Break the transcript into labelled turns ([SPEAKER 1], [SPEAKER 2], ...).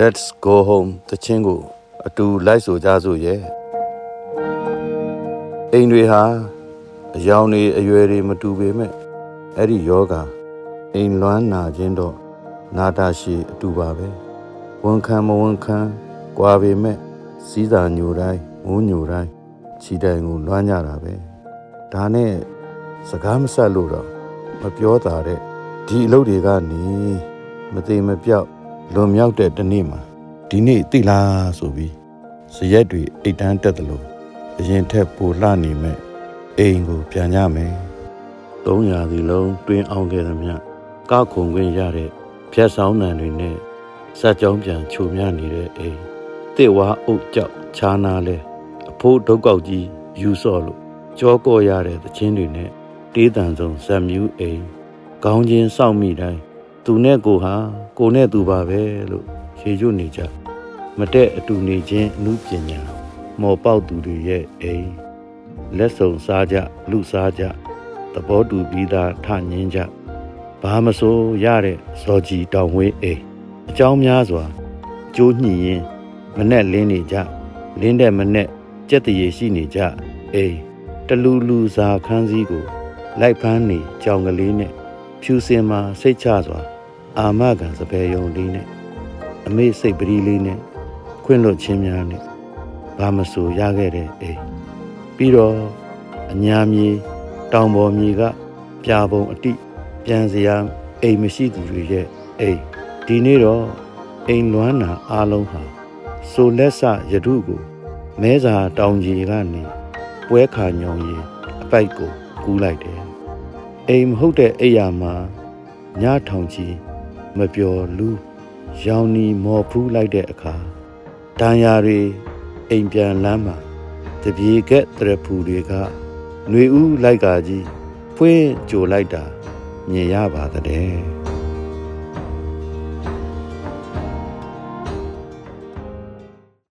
[SPEAKER 1] Let's go home တချင်းကိုအတူလိုက်ဆိုကြစို့ရဲ့အိမ်တွေဟာအယောင်တွေအရွယ်တွေမတူပေမဲ့အဲ့ဒီယောဂအိမ်လွမ်းနာခြင်းတော့နာတာရှိအတူပါပဲဝန်ခံမဝန်ခံကွာပေမဲ့စီးစာညိုတိုင်းငိုးညိုတိုင်းခြိတိုင်ကိုလွမ်းကြတာပဲဒါနဲ့စကားမဆက်လို့တော့မပြောတာတဲ့ဒီအလုပ်တွေကနေမသေးမပြောက် လွန်မြောက်တဲ့တနေ့မှာဒီနေ့သိလားဆိုပြီးဇရက်တွေအိတ်တန်းတက်တယ်လို့အရင်ထက်ပိုလှနေမဲ့အိမ်ကိုပြန်ကြမယ်300စီလုံးတွင်းအောင်ခဲ့သမျှကောက်ခုံခွင့်ရတဲ့ဖြတ်ဆောင်တန်တွေနဲ့စက်ကြောင်းပြန်ခြုံမြနေတဲ့အိမ်တစ်ဝါအုတ်ကြောက်ခြားနာလဲအဖိုးဒုတ်ကောက်ကြီးယူဆော့လို့ကြောကော့ရတဲ့သချင်းတွေနဲ့တေးတန်ဆုံးဇက်မြူးအိမ်ခေါင်းချင်းစောင့်မိတိုင်း သူနဲ့ကိုဟာကိုနဲ့သူပါပဲလို့ရေရွတ်နေကြမတဲ့အတူနေခြင်းအမှုပညာမော်ပေါက်သူတွေရဲ့အိမ်လက်ဆောင်စားကြလူစားကြသဘောတူပြီးသားထညင်းကြဘာမဆိုရတဲ့ဇော်ကြီးတောင်ဝင်းအိမ်အကြောင်းများစွာကျိုးညှိရင်မနဲ့လင်းနေကြလင်းတဲ့မနဲ့ကြက်တရေရှိနေကြအိမ်တလူလူစာခန်းစည်းကို လိုက်ဖမ်းနေကြောင်ကလေးနဲ့ ဖြူစင်မှာစိတ်ချစွာ အာမခံစပယ်ယုံလေးနဲ့အမေစိတ်ပရီလေးနဲ့ခွင့်လွတ်ခြင်းများနဲ့ဘာမဆိုရခဲ့တဲ့အိမ်ပြီးတော့အညာမြေတောင်ပေါ်မြေကပြာပုံအတိပြန်စရာအိမ်မရှိသူတွေရဲ့အိမ်ဒီနေ့တော့အိမ်လွမ်းနာအားလုံးဟာဆိုလက်ဆယထုကိုမဲစာတောင်ကြီးကနေပွဲခါညောင်ရီအပိုက်ကိုကူးလိုက်တယ် အိမ်မဟုတ်တဲ့အိယာမှာညထောင်ကြီးမပျော်လူရောင်နီမော်ဖူးလိုက်တဲ့အခါဒဏ်ရာတွေအိမ်ပြန်လမ်းမှာတပြေကက်တရဖူတွေကຫນွေဦးလိုက်ကကြီးဖွင့်ကြိုလိုက်တာမြင်ရပါတဲ့